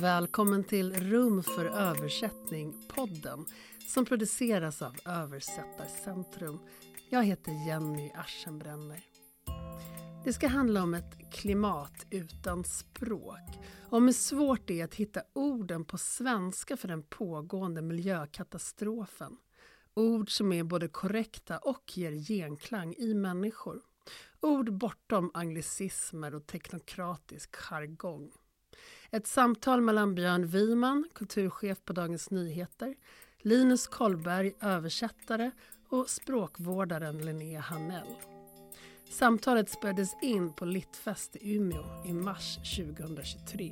Välkommen till Rum för översättning-podden som produceras av Översättarcentrum. Jag heter Jenny Aschenbrenner. Det ska handla om ett klimat utan språk. Om hur svårt det är att hitta orden på svenska för den pågående miljökatastrofen. Ord som är både korrekta och ger genklang i människor. Ord bortom anglicismer och teknokratisk jargong. Ett samtal mellan Björn Wiman, kulturchef på Dagens Nyheter, Linus Kollberg, översättare och språkvårdaren Linnea Hanell. Samtalet spelades in på Littfest i Umeå i mars 2023.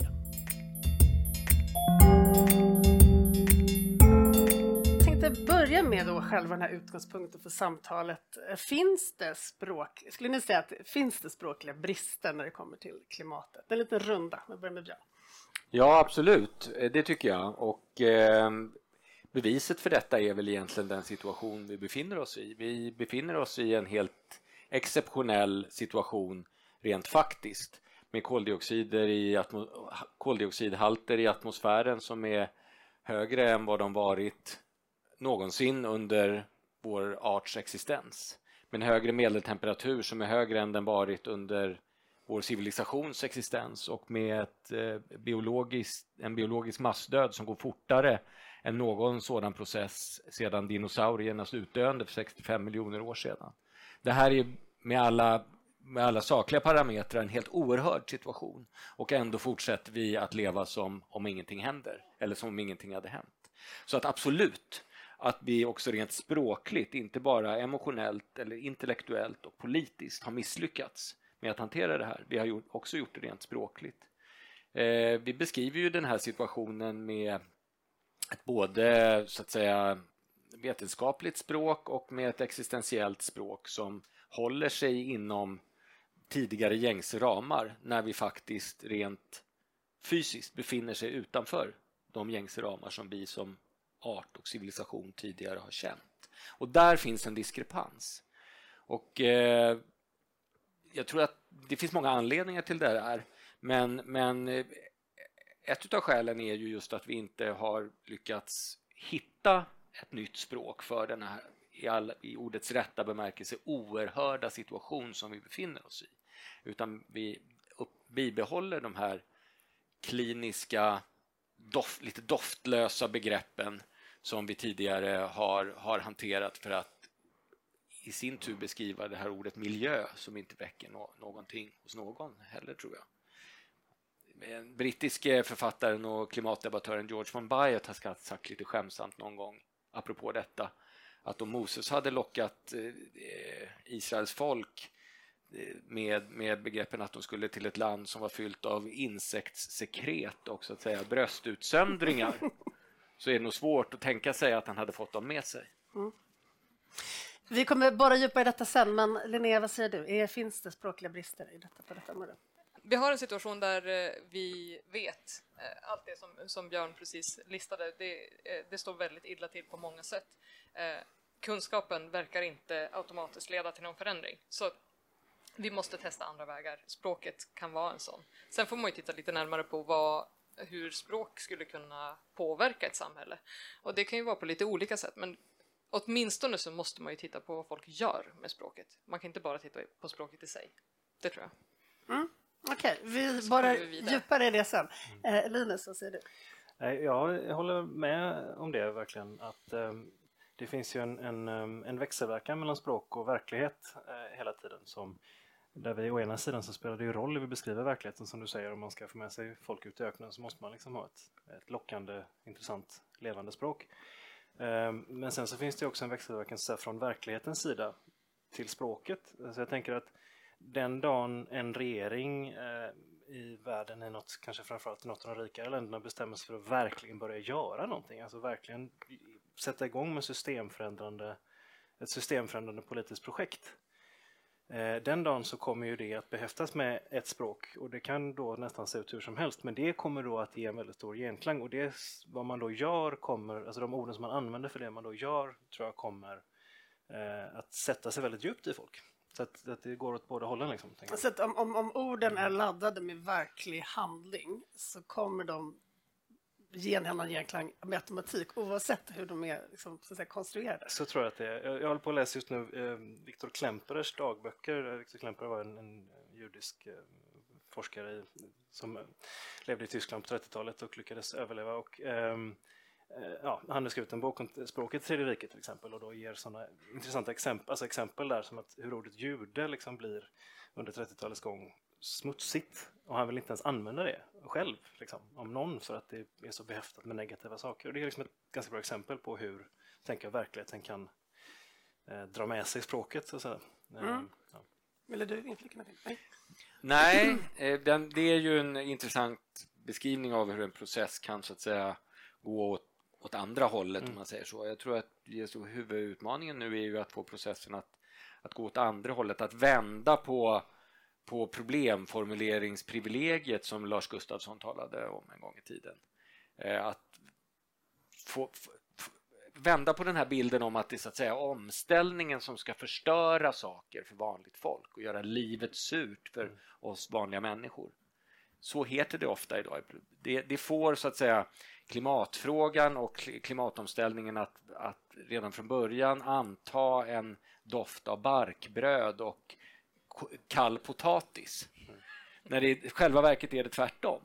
Tänkte börja med då själva den här utgångspunkten för samtalet. Finns det språk, skulle ni säga att finns det språkliga brister när det kommer till klimatet? En liten runda, vi börjar med Björn. Ja, absolut. Eh, det tycker jag. Och eh, beviset för detta är väl egentligen den situation vi befinner oss i. Vi befinner oss i en helt exceptionell situation rent faktiskt med koldioxider i koldioxidhalter i atmosfären som är högre än vad de varit någonsin under vår arts existens. Med en högre medeltemperatur som är högre än den varit under vår civilisations existens och med ett, eh, biologisk, en biologisk massdöd som går fortare än någon sådan process sedan dinosauriernas utdöende för 65 miljoner år sedan. Det här är med alla, med alla sakliga parametrar en helt oerhörd situation och ändå fortsätter vi att leva som om ingenting händer eller som om ingenting hade hänt. Så att absolut, att vi också rent språkligt, inte bara emotionellt eller intellektuellt och politiskt har misslyckats med att hantera det här. Vi har också gjort det rent språkligt. Eh, vi beskriver ju den här situationen med ett både så att säga vetenskapligt språk och med ett existentiellt språk som håller sig inom tidigare gängse ramar när vi faktiskt rent fysiskt befinner sig utanför de gängse ramar som vi som art och civilisation tidigare har känt. Och där finns en diskrepans. Och eh, jag tror att det finns många anledningar till det där. Men, men eh, ett av skälen är ju just att vi inte har lyckats hitta ett nytt språk för den här i, all, i ordets rätta bemärkelse oerhörda situation som vi befinner oss i. Utan vi upp, bibehåller de här kliniska, doft, lite doftlösa begreppen som vi tidigare har, har hanterat för att i sin tur beskriva det här ordet miljö som inte väcker no någonting hos någon heller tror jag. Den brittiske författaren och klimatdebattören George von Bayet har sagt lite skämsamt någon gång apropå detta att om Moses hade lockat eh, Israels folk eh, med, med begreppen att de skulle till ett land som var fyllt av insektssekret och så att säga bröstutsöndringar så är det nog svårt att tänka sig att han hade fått dem med sig. Mm. Vi kommer bara djupa i detta sen, men Linnea, vad säger du? Är, finns det språkliga brister i detta, på detta område? Vi har en situation där eh, vi vet eh, allt det som, som Björn precis listade. Det, eh, det står väldigt illa till på många sätt. Kunskapen verkar inte automatiskt leda till någon förändring. Så vi måste testa andra vägar. Språket kan vara en sån. Sen får man ju titta lite närmare på vad, hur språk skulle kunna påverka ett samhälle. Och det kan ju vara på lite olika sätt, men åtminstone så måste man ju titta på vad folk gör med språket. Man kan inte bara titta på språket i sig. Det tror jag. Mm. Okej, okay, vi bara vi djupare i det sen. Eh, Linus, vad säger du? Jag håller med om det verkligen. Att um, Det finns ju en, en, ehm, en växelverkan mellan språk och verklighet uh, hela tiden. Som, där vi å ena sidan så spelar det ju roll hur vi beskriver verkligheten som du säger. Om man ska få med sig folk ut i öknen så måste man liksom ha ett, ett lockande, intressant, levande språk. Ehm, men sen så finns det också en växelverkan från verklighetens sida till språket. Så jag tänker att den dagen en regering eh, i världen, i något, kanske framförallt i något av de rikare länderna, bestämmer sig för att verkligen börja göra någonting, alltså verkligen sätta igång med systemförändrande, ett systemförändrande politiskt projekt Eh, den dagen så kommer ju det att behäftas med ett språk och det kan då nästan se ut hur som helst men det kommer då att ge en väldigt stor genklang och det vad man då gör kommer, alltså de orden som man använder för det man då gör tror jag kommer eh, att sätta sig väldigt djupt i folk. Så att, att det går åt båda hållen. Liksom, så om, om, om orden är laddade med verklig handling så kommer de genhämna genklang med automatik oavsett hur de är liksom, så att säga, konstruerade. Så tror jag att det är. Jag, jag håller på att läsa just nu eh, Viktor Klemperers dagböcker. Eh, Viktor Klemperer var en, en judisk eh, forskare i, som eh, levde i Tyskland på 30-talet och lyckades överleva. Och, ehm, eh, ja, han har skrivit en bok om språket i Tredje riket till exempel och då ger sådana intressanta exempel, alltså exempel där som att hur ordet jude liksom blir under 30-talets gång smutsigt och han vill inte ens använda det själv liksom, om någon för att det är så behäftat med negativa saker. Och det är liksom ett ganska bra exempel på hur tänker jag, verkligheten kan eh, dra med sig språket. Så att säga. Mm. Eh, ja. Ville du inflika någonting? Nej. Nej, eh, den, det är ju en intressant beskrivning av hur en process kan så att säga gå åt, åt andra hållet Mm. om man säger så. Jag tror att huvudutmaningen nu är ju att få processen att, att gå åt andra hållet, att vända på, på problemformuleringsprivilegiet som Lars Gustafsson talade om en gång i tiden. Eh, att få, få, vända på den här bilden om att det är så att säga omställningen som ska förstöra saker för vanligt folk och göra livet surt för oss vanliga människor. Så heter det ofta idag. Det, det får så att säga klimatfrågan och klimatomställningen att, att redan från början anta en doft av barkbröd och kall potatis. När det i själva verket är det tvärtom.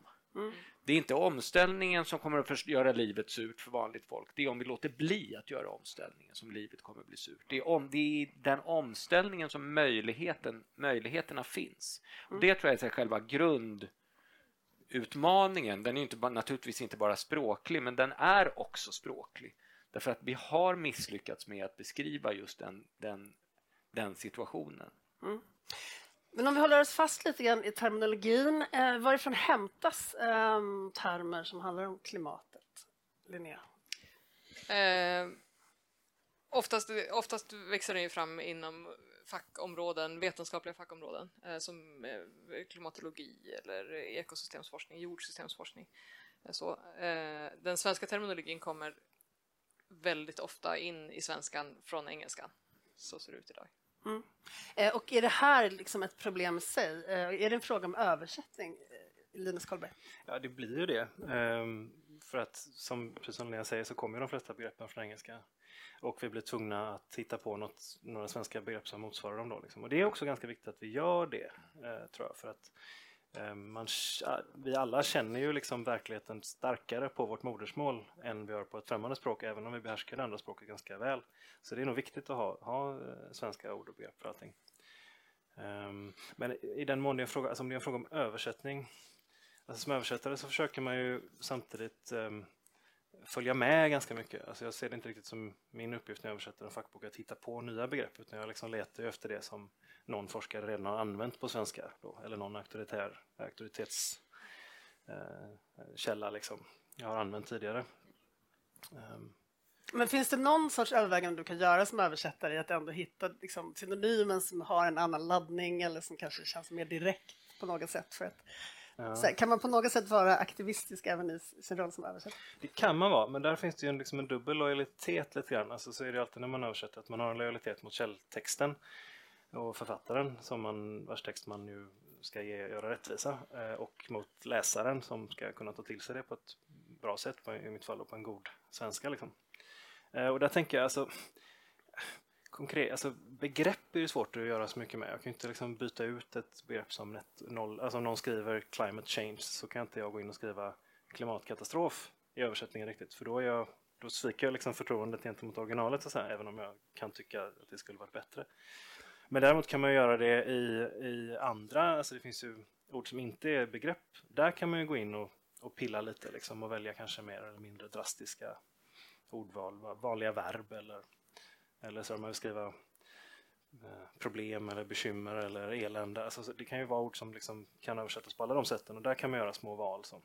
Det är inte omställningen som kommer att göra livet surt för vanligt folk. Det är om vi låter bli att göra omställningen som livet kommer att bli surt. Det är, om, det är den omställningen som möjligheten, möjligheterna finns. Och det tror jag är själva grundutmaningen. Den är inte, naturligtvis inte bara språklig, men den är också språklig. Därför att vi har misslyckats med att beskriva just den, den, den situationen. Men om vi håller oss fast lite grann i terminologin, eh, varifrån hämtas eh, termer som handlar om klimatet? Linnea? Eh, oftast, oftast växer den ju fram inom fackområden, vetenskapliga fackområden eh, som eh, klimatologi eller ekosystemsforskning, jordsystemsforskning. Eh, så, eh, den svenska terminologin kommer väldigt ofta in i svenskan från engelskan. Så ser det ut idag. Mm. Eh, och är det här liksom ett problem i sig? Eh, är det en fråga om översättning? Eh, Linus Karlberg? Ja, det blir ju det. Ehm, för att som, precis som Lena säger så kommer ju de flesta begreppen från engelska. Och vi blir tvungna att hitta på något, några svenska begrepp som motsvarar dem. Då, liksom. Och det är också ganska viktigt att vi gör det, eh, tror jag. För att Eh, man, vi alla känner ju liksom verkligheten starkare på vårt modersmål än vi gör på ett främmande språk, även om vi behärskar det andra språket ganska väl. Så det är nog viktigt att ha, ha eh, svenska ord och begrepp för allting. Ehm, men i den mån det är en fråga, alltså om det är en fråga om översättning Alltså som översättare så försöker man ju samtidigt ehm, följa med ganska mycket. Alltså jag ser det inte riktigt som min uppgift när jag översätter en fackbok att hitta på nya begrepp utan jag liksom letar efter det som någon forskare redan har använt på svenska då, eller någon auktoritär auktoritetskälla eh, liksom jag har använt tidigare. Um. Men finns det någon sorts övervägande du kan göra som översättare i att ändå hitta liksom, synonymen som har en annan laddning eller som kanske känns mer direkt på något sätt? För att, ja. så kan man på något sätt vara aktivistisk även i sin roll som översättare? Det kan man vara, men där finns det ju en, liksom en dubbel lojalitet lite grann. Alltså så är det alltid när man översätter att man har en lojalitet mot källtexten och författaren som man, vars text man ju ska ge, göra rättvisa eh, och mot läsaren som ska kunna ta till sig det på ett bra sätt, på, i mitt fall på en god svenska. Liksom. Eh, och där tänker jag alltså konkret, alltså begrepp är ju svårt att göra så mycket med. Jag kan ju inte liksom byta ut ett begrepp som net noll, alltså om någon skriver climate change så kan inte jag gå in och skriva klimatkatastrof i översättningen riktigt för då, är jag, då sviker jag liksom förtroendet gentemot originalet så här, även om jag kan tycka att det skulle varit bättre. Men däremot kan man göra det i, i andra, alltså det finns ju ord som inte är begrepp. Där kan man ju gå in och, och pilla lite liksom och välja kanske mer eller mindre drastiska ordval, vanliga verb eller, eller så om man vill skriva eh, problem eller bekymmer eller elände. Alltså, det kan ju vara ord som liksom kan översättas på alla de sätten och där kan man göra små val. Så.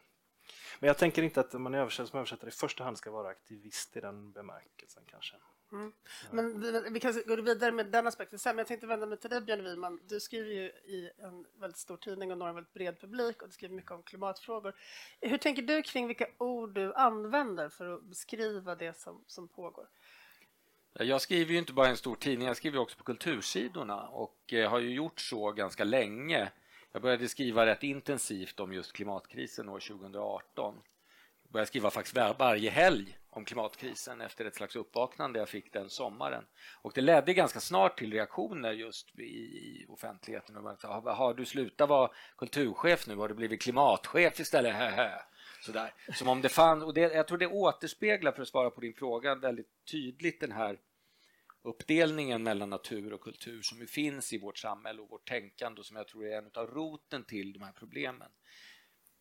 Men jag tänker inte att man är översättare som översättare i första hand ska vara aktivist i den bemärkelsen kanske. Mm. Men vi, vi kan gå vidare med den aspekten sen, men jag tänkte vända mig till dig Björn Wiman. Du skriver ju i en väldigt stor tidning och når en väldigt bred publik och du skriver mycket om klimatfrågor. Hur tänker du kring vilka ord du använder för att beskriva det som, som pågår? Jag skriver ju inte bara i en stor tidning, jag skriver också på kultursidorna och eh, har ju gjort så ganska länge. Jag började skriva rätt intensivt om just klimatkrisen år 2018 Jag började skriva faktiskt varje helg om klimatkrisen efter ett slags uppvaknande jag fick den sommaren. Och det ledde ganska snart till reaktioner just i offentligheten. Har du slutat vara kulturchef nu? Har du blivit klimatchef istället? Sådär. Som om det fann, och det, jag tror det återspeglar, för att svara på din fråga, väldigt tydligt den här uppdelningen mellan natur och kultur som ju finns i vårt samhälle och vårt tänkande och som jag tror är en av roten till de här problemen.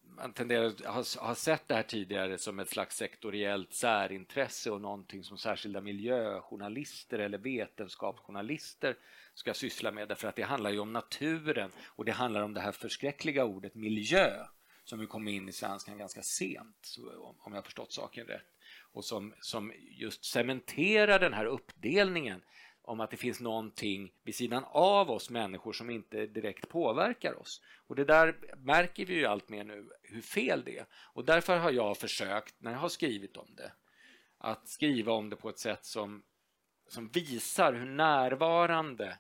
Man tenderar att ha, ha sett det här tidigare som ett slags sektoriellt särintresse och någonting som särskilda miljöjournalister eller vetenskapsjournalister ska syssla med därför att det handlar ju om naturen och det handlar om det här förskräckliga ordet miljö som ju kom in i svenskan ganska sent, om jag förstått saken rätt och som, som just cementerar den här uppdelningen om att det finns någonting vid sidan av oss människor som inte direkt påverkar oss. Och det där märker vi ju allt mer nu hur fel det är. Och därför har jag försökt, när jag har skrivit om det, att skriva om det på ett sätt som, som visar hur närvarande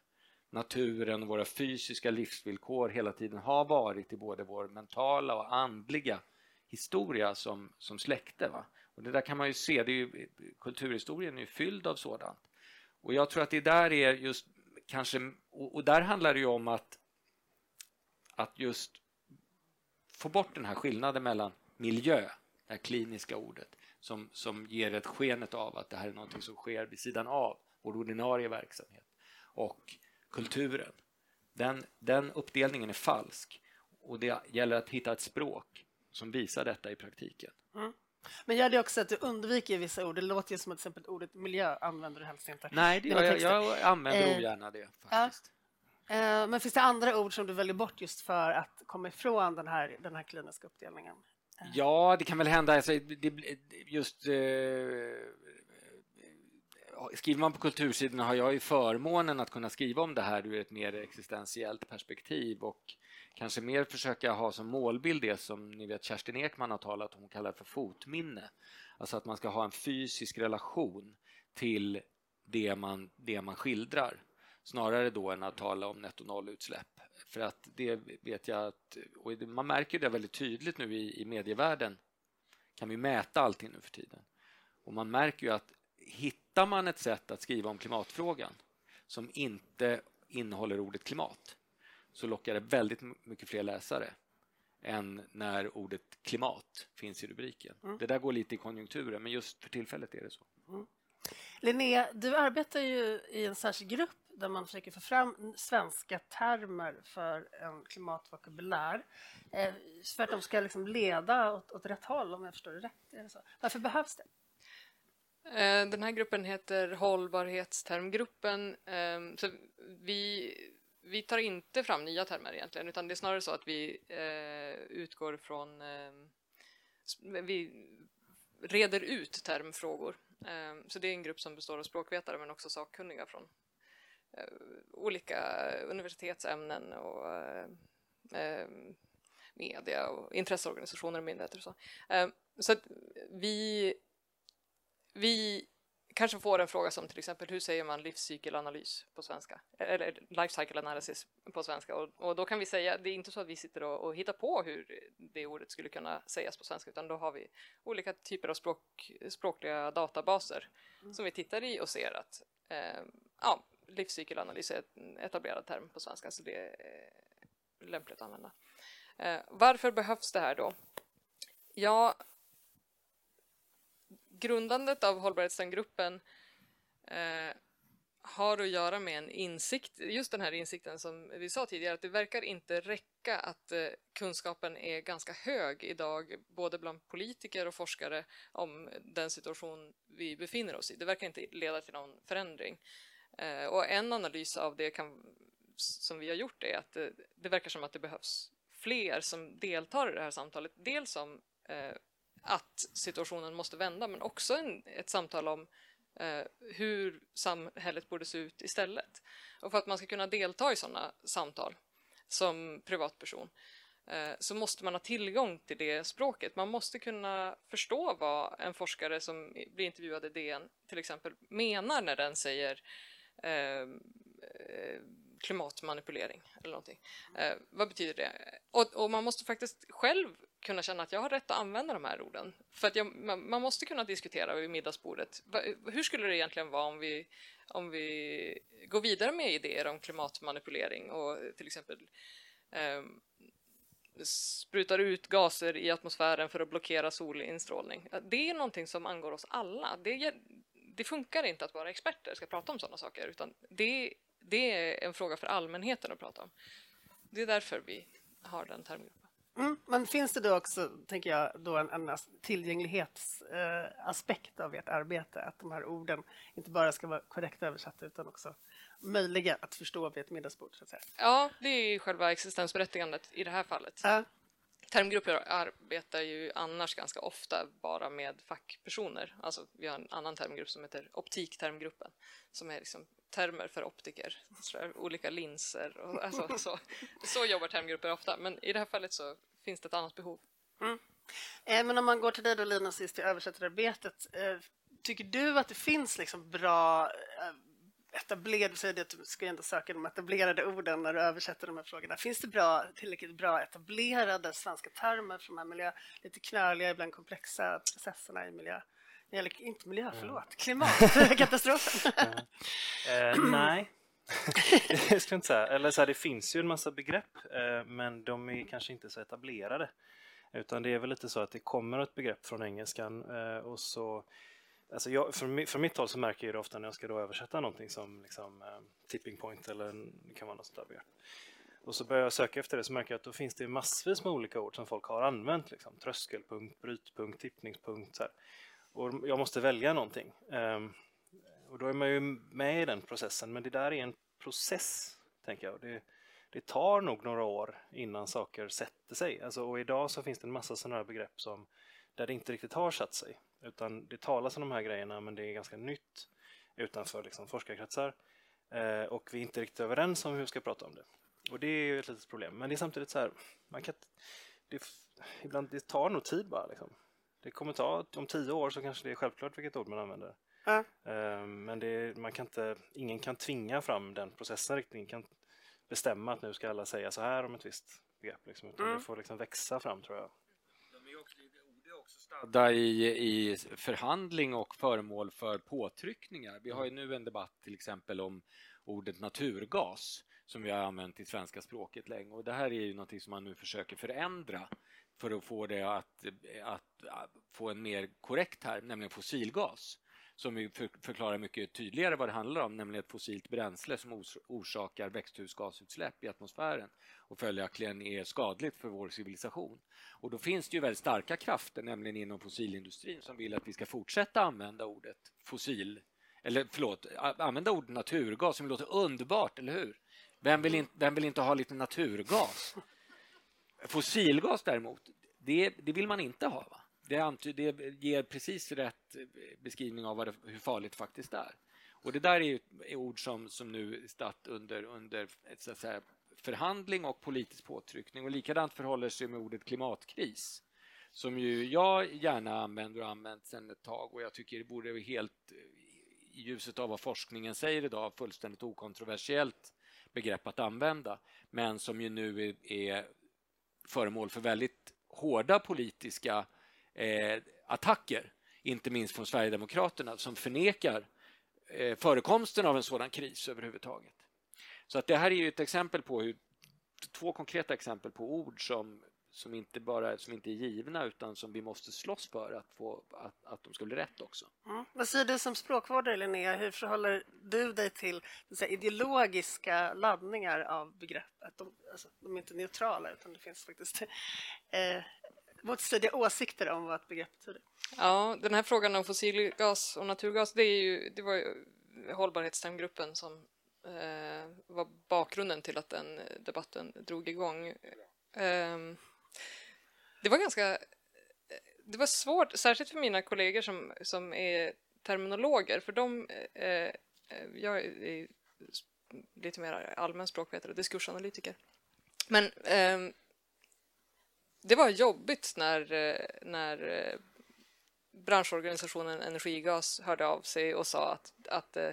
naturen och våra fysiska livsvillkor hela tiden har varit i både vår mentala och andliga historia som, som släkte. Va? Och det där kan man ju se, det är ju, kulturhistorien är ju fylld av sådant. Och jag tror att det där är just kanske, och, och där handlar det ju om att, att just få bort den här skillnaden mellan miljö, det här kliniska ordet, som, som ger ett skenet av att det här är något som sker vid sidan av vår ordinarie verksamhet, och kulturen. Den, den uppdelningen är falsk och det gäller att hitta ett språk som visar detta i praktiken. Mm. Men gör det också att du undviker vissa ord? Det låter ju som att till exempel ordet miljö använder du helst inte. Nej, det jag, jag använder eh, ogärna det faktiskt. Ja. Eh, men finns det andra ord som du väljer bort just för att komma ifrån den här, den här kliniska uppdelningen? Eh. Ja, det kan väl hända. Alltså, det, just eh, skriver man på kultursidorna har jag ju förmånen att kunna skriva om det här ur ett mer existentiellt perspektiv och kanske mer försöka ha som målbild det som ni vet Kerstin Ekman har talat om, hon kallar för fotminne. Alltså att man ska ha en fysisk relation till det man, det man skildrar snarare då än att tala om netto nollutsläpp. För att det vet jag att, och man märker det väldigt tydligt nu i, i medievärlden, kan vi mäta allting nu för tiden. Och man märker ju att hittar man ett sätt att skriva om klimatfrågan som inte innehåller ordet klimat så lockar det väldigt mycket fler läsare än när ordet klimat finns i rubriken. Mm. Det där går lite i konjunkturen, men just för tillfället är det så. Mm. Linnea, du arbetar ju i en särskild grupp där man försöker få fram svenska termer för en klimatvokabulär eh, för att de ska liksom leda åt, åt rätt håll, om jag förstår det rätt. Varför behövs det? Eh, den här gruppen heter Hållbarhetstermgruppen. Ehm, så vi vi tar inte fram nya termer egentligen, utan det är snarare så att vi eh, utgår från... Ehm, vi reder ut termfrågor. Ehm, så det är en grupp som består av språkvetare men också sakkunniga från eh, olika universitetsämnen och media och intresseorganisationer och myndigheter och så. så att vi, vi kanske får en fråga som till exempel hur säger man livscykelanalys på svenska? Eller life cycle analysis på svenska. Och, och, då kan vi säga, det är inte så att vi sitter och, och, hittar på hur det ordet skulle kunna sägas på svenska utan då har vi olika typer av språk, språkliga databaser mm. som vi tittar i och ser att eh, ja, livscykelanalys är en etablerad term på svenska så det är lämpligt att använda. Eh, varför behövs det här då? Ja, grundandet av hållbarhetsgruppen eh, har att göra med en insikt, just den här insikten som vi sa tidigare, att det verkar inte räcka att eh, kunskapen är ganska hög idag, både bland politiker och forskare, om den situation vi befinner oss i. Det verkar inte leda till någon förändring. Eh, och en analys av det kan, som vi har gjort är att det, det verkar som att det behövs fler som deltar i det här samtalet. Dels som eh, att situationen måste vända men också en, ett samtal om eh, hur samhället borde se ut istället. Och för att man ska kunna delta i sådana samtal som privatperson eh, så måste man ha tillgång till det språket. Man måste kunna förstå vad en forskare som blir intervjuad i DN till exempel menar när den säger ehm, eh, klimatmanipulering eller någonting. Eh, vad betyder det? Och, och, man måste faktiskt själv kunna känna att jag har rätt att använda de här orden. För att jag, man, man, måste kunna diskutera vid middagsbordet. Hur skulle det egentligen vara om vi, om vi går vidare med idéer om klimatmanipulering och till exempel eh, sprutar ut gaser i atmosfären för att blockera solinstrålning. Det är någonting som angår oss alla. Det, det funkar inte att vara experter ska prata om sådana saker utan det, det är en fråga för allmänheten att prata om. Det är därför vi har den termgruppen. Mm, men finns det då också, tänker jag, då en, en tillgänglighetsaspekt eh, av ert arbete? Att de här orden inte bara ska vara korrekt översatta utan också möjliga att förstå vid ett middagsbord? Så att säga. Ja, det är själva existensberättigandet i det här fallet. Ja. Termgrupper arbetar ju annars ganska ofta bara med fackpersoner. Alltså, vi har en annan termgrupp som heter optiktermgruppen som är liksom termer för optiker, olika linser och alltså, så. Så jobbar termgrupper ofta, men i det här fallet så finns det ett annat behov. Mm. Eh, men om man går till dig då Lina sist i översättararbetet, eh, tycker du att det finns liksom bra eh, etablerade, säger att du ska ändå söka de etablerade orden när du översätter de här frågorna. Finns det bra, tillräckligt bra etablerade svenska termer för de här miljö, lite knöliga, ibland komplexa processerna i miljö? Eller inte miljö, förlåt, klimatkatastrofen. ja. eh, nej, det jag inte säga. Eller så här, det finns ju en massa begrepp eh, men de är kanske inte så etablerade. Utan det är väl lite så att det kommer ett begrepp från engelskan eh, och så Alltså jag, från, från mitt håll så märker jag det ofta när jag ska då översätta någonting som liksom, eh, tipping point eller det kan vara något sånt där. Och så börjar jag söka efter det så märker jag att då finns det massvis med olika ord som folk har använt. Liksom. Tröskelpunkt, brytpunkt, tippningspunkt. Så här. Och jag måste välja någonting. Um, och då är man ju med i den processen, men det där är en process, tänker jag. Det, det tar nog några år innan saker sätter sig. Alltså, och idag så finns det en massa sådana här begrepp som där det inte riktigt har satt sig. Utan det talas om de här grejerna men det är ganska nytt utanför liksom, forskarkretsar. Eh, och vi är inte riktigt överens om hur vi ska prata om det. Och det är ju ett litet problem. Men det är samtidigt så här, man kan, det, ibland, det tar nog tid bara. Liksom. Det kommer ta, om tio år så kanske det är självklart vilket ord man använder. Ja. Eh, men det, man kan inte, ingen kan tvinga fram den processen riktigt. Ingen kan bestämma att nu ska alla säga så här om ett visst begrepp. Liksom, utan mm. det får liksom växa fram tror jag stadda i, i förhandling och föremål för påtryckningar. Vi har ju nu en debatt till exempel om ordet naturgas som vi har använt i svenska språket länge. Och det här är ju någonting som man nu försöker förändra för att få det att, att, att få en mer korrekt term, nämligen fossilgas som ju förklarar mycket tydligare vad det handlar om, nämligen ett fossilt bränsle som orsakar växthusgasutsläpp i atmosfären och följaktligen är skadligt för vår civilisation. Och då finns det ju väldigt starka krafter, nämligen inom fossilindustrin, som vill att vi ska fortsätta använda ordet fossil, eller förlåt, använda ordet naturgas som låter underbart, eller hur? Vem vill, in, vem vill inte ha lite naturgas? Fossilgas däremot, det, det vill man inte ha. Va? Det, anty- det ger precis rätt beskrivning av det, hur farligt det faktiskt är. Och Det där är ett ord som, som nu statt under, under så att säga, förhandling och politisk påtryckning. Och Likadant förhåller sig med ordet klimatkris som ju jag gärna använder och använt sedan ett tag och jag tycker det borde helt i ljuset av vad forskningen säger idag fullständigt okontroversiellt begrepp att använda men som ju nu är, är föremål för väldigt hårda politiska eh, attacker, inte minst från Sverigedemokraterna som förnekar eh, förekomsten av en sådan kris överhuvudtaget. Så att det här är ju ett exempel på hur, två konkreta exempel på ord som, som, inte bara, som inte är givna utan som vi måste slåss för att, få, att, att de ska bli rätt också. Mm. Vad säger du som språkvårdare Linnea, hur förhåller du dig till säga, ideologiska laddningar av begrepp? Att de, alltså, de är inte neutrala utan det finns faktiskt eh, motstridiga åsikter om vad ett begrepp betyder. Ja, den här frågan om fossilgas och naturgas, det, är ju, det var ju hållbarhetstermgruppen som eh, var bakgrunden till att den debatten drog igång. Eh, det var ganska eh, det var svårt, särskilt för mina kollegor som, som är terminologer, för de, eh, eh jag är lite mer allmän språkvetare diskursanalytiker. Men eh, det var jobbigt när, eh, när eh, branschorganisationen Energigas hörde av sig och sa att, att eh,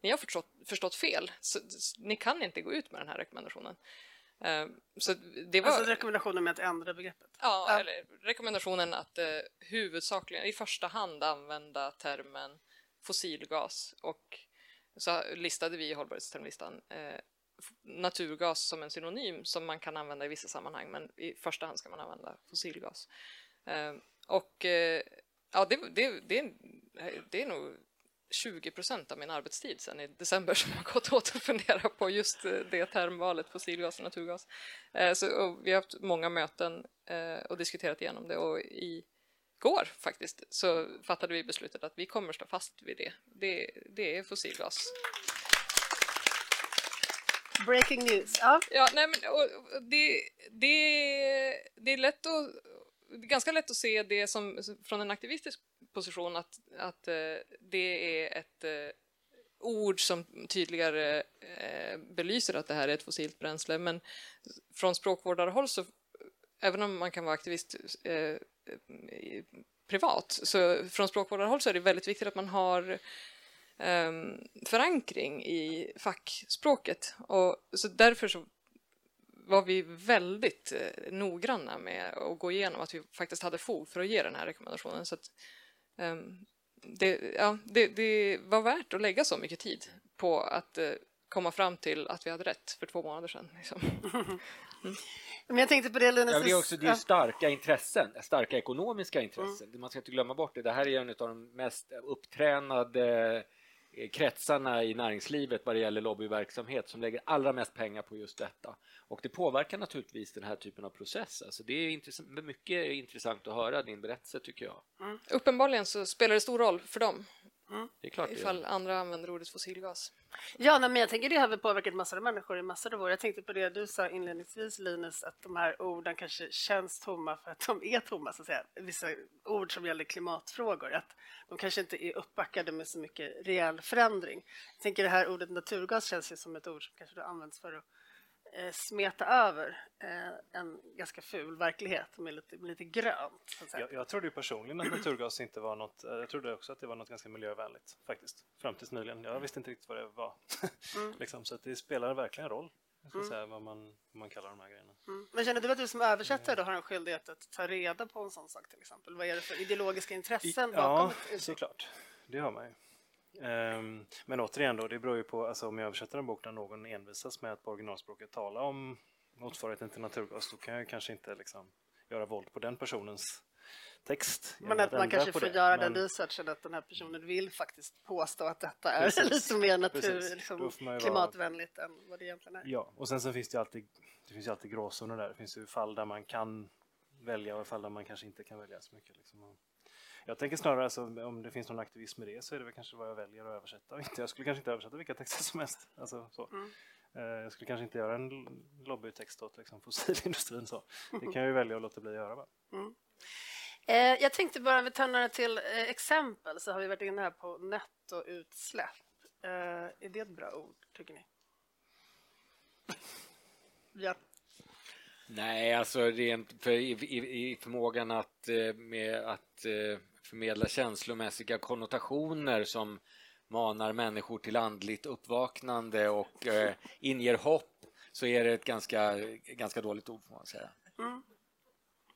ni har förstått, förstått fel. Så, ni kan inte gå ut med den här rekommendationen. Eh, så det var, alltså rekommendationen med att ändra begreppet? Ja, ja. Eller rekommendationen att eh, huvudsakligen, i första hand använda termen fossilgas och så listade vi i hållbarhetstermlistan eh, naturgas som en synonym som man kan använda i vissa sammanhang men i första hand ska man använda fossilgas. Ehm, och eh, ja, det, det, det, det är nog 20 procent av min arbetstid sedan i december som har gått åt att fundera på just eh, det termvalet, fossilgas och naturgas. Eh, så, och vi har haft många möten och diskuterat igenom det och i går faktiskt så fattade vi beslutet att vi kommer stå fast vid det. Det, det är fossilgas. Breaking news. Ja, ja nej, men, och, det, det, det är lätt att det är ganska lätt att se det som från en aktivistisk position att, att eh, det är ett eh, ord som tydligare eh, belyser att det här är ett fossilt bränsle men från språkvårdarhåll så även om man kan vara aktivist privat så från språkvårdarhåll så är det väldigt viktigt att man har förankring i fackspråket och så därför så var vi väldigt eh, noggranna med att gå igenom att vi faktiskt hade fog för att ge den här rekommendationen. Så att, um, det, ja, det, det, var värt att lägga så mycket tid på att uh, komma fram till att vi hade rätt för två månader sedan. Liksom. Mm. Men jag tänkte på det Linus... Ja, det är också det är starka intressen, starka ekonomiska intressen. Mm. Man ska inte glömma bort det. Det här är en av de mest upptränade Eh, kretsarna i näringslivet vad det gäller lobbyverksamhet som lägger allra mest pengar på just detta. Och det påverkar naturligtvis den här typen av process. Alltså det är intressant, mycket intressant att höra din berättelse tycker jag. Mm. Uppenbarligen så spelar det stor roll för dem Mm. Det är klart Ifall det andra använder ordet fossilgas. Ja, men jag tänker det har väl påverkat massor av människor i massor av år. Jag tänkte på det du sa inledningsvis Linus, att de här orden kanske känns tomma för att de är tomma, så att säga. Vissa ord som gäller klimatfrågor, att de kanske inte är uppbackade med så mycket reell förändring. Jag tänker det här ordet naturgas känns ju som ett ord som kanske används för att eh, smeta över eh, en ganska ful verklighet med lite, med lite grönt. Jag, jag trodde personligen att naturgas inte var något, eh, jag trodde också att det var något ganska miljövänligt faktiskt, fram tills nyligen. Jag visste inte riktigt vad det var. Mm. liksom, så det spelar verkligen roll mm. säga, vad, man, vad man kallar de här grejerna. Mm. Men känner du att du som översättare då har en skyldighet att ta reda på en sån sak till exempel? Vad är det för ideologiska intressen I, bakom? Ja, såklart. Det har man ju. Um, men återigen då, det beror ju på, alltså om jag översätter en bok där någon envisas med att på originalspråket tala om motsvarigheten till naturgas, då kan jag kanske inte liksom göra våld på den personens text. Men att man kanske får det. göra men... den researchen att den här personen vill faktiskt påstå att detta är Precis. lite mer natur, liksom, klimatvänligt vara... än vad det egentligen är. Ja, och sen så finns det ju alltid, det finns alltid gråzoner där. Det finns ju fall där man kan välja och fall där man kanske inte kan välja så mycket. Liksom. Jag tänker snarare alltså, om det finns någon aktivism med det så är det väl kanske vad jag väljer att översätta. Jag skulle kanske inte översätta vilka texter som helst. Alltså, så. Mm. Eh, jag skulle kanske inte göra en lobbytext åt liksom, fossilindustrin. Så. Det kan jag ju välja att låta bli att göra. Va? Mm. Eh, jag tänkte bara, om vi tar några till eh, exempel, så har vi varit inne här på nettoutsläpp. Eh, är det ett bra ord, tycker ni? ja. Nej, alltså rent för, i, i, i förmågan att, eh, med, att eh, förmedla känslomässiga konnotationer som manar människor till andligt uppvaknande och eh, inger hopp så är det ett ganska, ganska dåligt ord får man säga. Mm.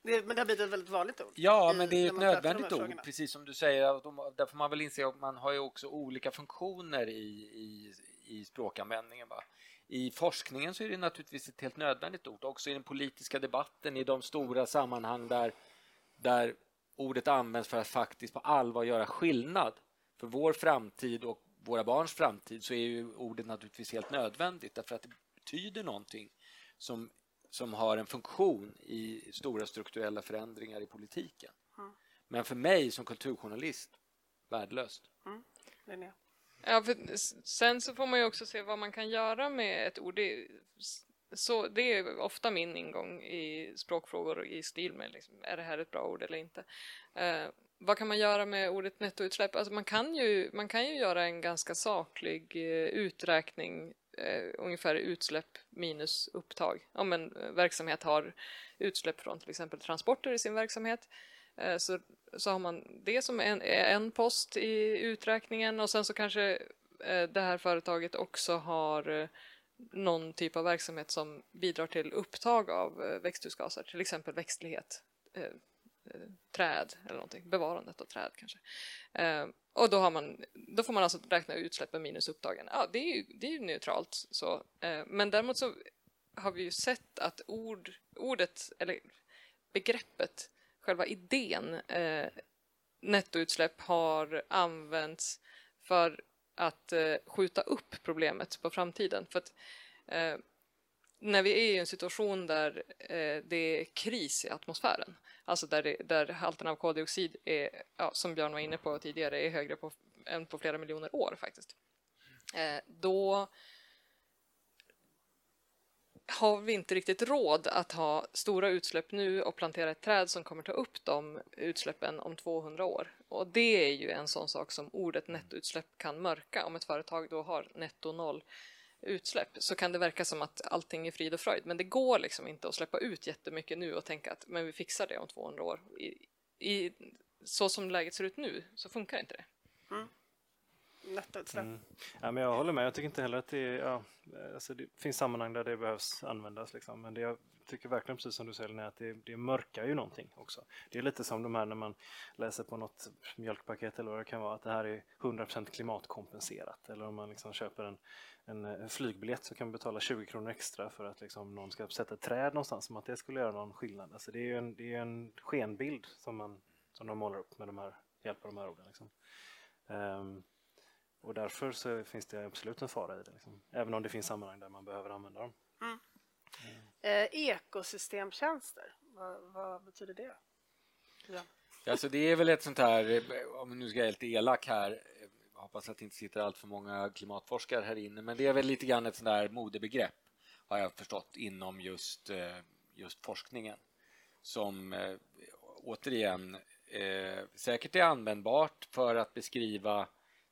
Det, men det har blivit ett väldigt vanligt ord. Ja, men det är ett nödvändigt ord, precis som du säger. Där får man väl inse att man har ju också olika funktioner i, i, i språkanvändningen. Va? I forskningen så är det naturligtvis ett helt nödvändigt ord. Också i den politiska debatten, i de stora sammanhang där, där ordet används för att faktiskt på allvar göra skillnad för vår framtid och våra barns framtid så är ju ordet naturligtvis helt nödvändigt därför att det betyder någonting som, som har en funktion i stora strukturella förändringar i politiken. Mm. Men för mig som kulturjournalist, värdelöst. Mm. Ja, för sen så får man ju också se vad man kan göra med ett ord. Det, så, det är ofta min ingång i språkfrågor i stil med liksom, är det här ett bra ord eller inte. Eh, vad kan man göra med ordet nettoutsläpp? Alltså man, kan ju, man kan ju göra en ganska saklig eh, uträkning, eh, ungefär utsläpp minus upptag. Om en eh, verksamhet har utsläpp från till exempel transporter i sin verksamhet eh, så, så har man det som en, en post i uträkningen och sen så kanske eh, det här företaget också har eh, någon typ av verksamhet som bidrar till upptag av eh, växthusgaser, till exempel växtlighet, eh, eh, träd eller någonting, bevarandet av träd kanske. Eh, och då, har man, då får man alltså räkna utsläppen minus upptagen. Ja, det är ju, det är ju neutralt så. Eh, men däremot så har vi ju sett att ord, ordet, eller begreppet, själva idén eh, nettoutsläpp har använts för att eh, skjuta upp problemet på framtiden. För att, eh, när vi är i en situation där eh, det är kris i atmosfären, alltså där, det, där halten av koldioxid är, ja, som Björn var inne på tidigare, är högre på, än på flera miljoner år faktiskt. Eh, då har vi inte riktigt råd att ha stora utsläpp nu och plantera ett träd som kommer ta upp de utsläppen om 200 år. Och det är ju en sån sak som ordet nettoutsläpp kan mörka. Om ett företag då har netto noll utsläpp så kan det verka som att allting är frid och fröjd. Men det går liksom inte att släppa ut jättemycket nu och tänka att men vi fixar det om 200 år. I, i så som läget ser ut nu så funkar inte det. Mm. Nettoutsläpp. Mm. Ja, men jag håller med. Jag tycker inte heller att det, ja, alltså det finns sammanhang där det behövs användas. Liksom. Men det jag tycker verkligen, precis som du säger, är att det, det mörkar ju någonting också. Det är lite som de här när man läser på något mjölkpaket eller vad det kan vara, att det här är 100% klimatkompenserat. Eller om man liksom köper en, en, en flygbiljett så kan man betala 20 kronor extra för att liksom någon ska sätta ett träd någonstans, som att det skulle göra någon skillnad. Alltså det är ju en, det är en skenbild som, man, som de målar upp med de här, hjälp av de här orden. Liksom. Um, och därför så finns det absolut en fara i det. Liksom. Även om det finns sammanhang där man behöver använda dem. Mm. Eh, ekosystemtjänster, vad, vad, betyder det? Ja. Alltså det är väl ett sånt här, om nu ska jag helt elak här, jag hoppas att det inte sitter allt för många klimatforskare här inne, men det är väl lite grann ett sånt där modebegrepp har jag förstått inom just, eh, just forskningen som eh, återigen eh, säkert är användbart för att beskriva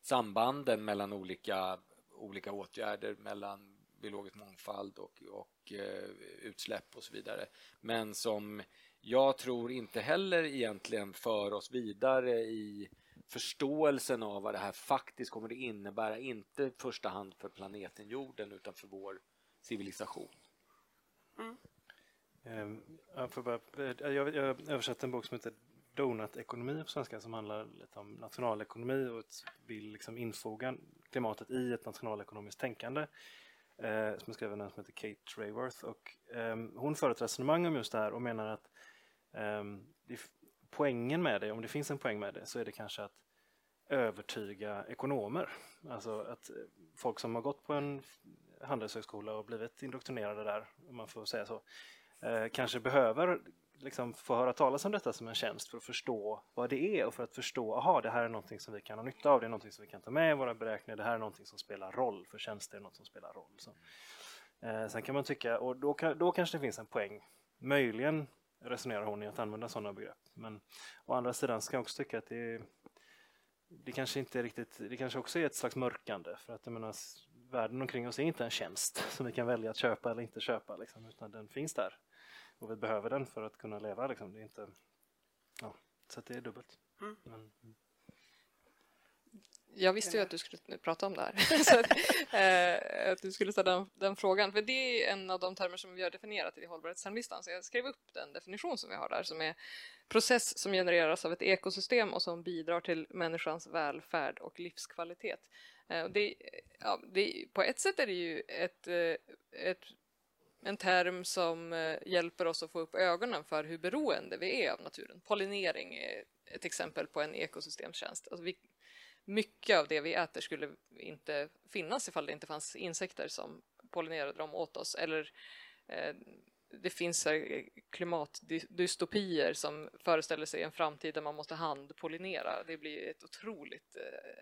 sambanden mellan olika, olika åtgärder mellan biologisk mångfald och, och eh, utsläpp och så vidare. Men som jag tror inte heller egentligen för oss vidare i förståelsen av vad det här faktiskt kommer att innebära, inte i första hand för planeten jorden utan för vår civilisation. Mm. Um, jag, får bara, jag, jag översatte en bok som heter donutekonomi på svenska som handlar lite om nationalekonomi och vill liksom infoga klimatet i ett nationalekonomiskt tänkande. Eh, som är skriven av en som heter Kate Rayworth och eh, hon för ett resonemang om just det här och menar att eh, poängen med det, om det finns en poäng med det, så är det kanske att övertyga ekonomer. Alltså att eh, folk som har gått på en handelshögskola och blivit indoktrinerade där, om man får säga så, eh, kanske behöver liksom få höra talas om detta som en tjänst för att förstå vad det är och för att förstå, aha, det här är någonting som vi kan ha nytta av, det är någonting som vi kan ta med i våra beräkningar, det här är någonting som spelar roll, för tjänster är något som spelar roll. Så. Eh, sen kan man tycka, och då, då kanske det finns en poäng, möjligen resonerar hon i att använda sådana begrepp, men å andra sidan ska jag också tycka att det, det kanske inte är riktigt, det kanske också är ett slags mörkande, för att jag menar, världen omkring oss är inte en tjänst som vi kan välja att köpa eller inte köpa, liksom, utan den finns där och vi behöver den för att kunna leva. Liksom. Det är inte, ja, så det är dubbelt. Mm. Men, mm. Jag visste ju att du skulle prata om det här, så att, eh, att, du skulle ställa den, den, frågan. För det är en av de termer som vi har definierat i hållbarhetslistan. Så jag skrev upp den definition som vi har där som är process som genereras av ett ekosystem och som bidrar till människans välfärd och livskvalitet. Eh, det, ja, det, på ett sätt är det ju ett, eh, ett en term som eh, hjälper oss att få upp ögonen för hur beroende vi är av naturen. Pollinering är ett exempel på en ekosystemtjänst. Alltså vi, mycket av det vi äter skulle inte finnas ifall det inte fanns insekter som pollinerade dem åt oss. Eller eh, det finns klimatdystopier som föreställer sig en framtid där man måste handpollinera. Det blir ett otroligt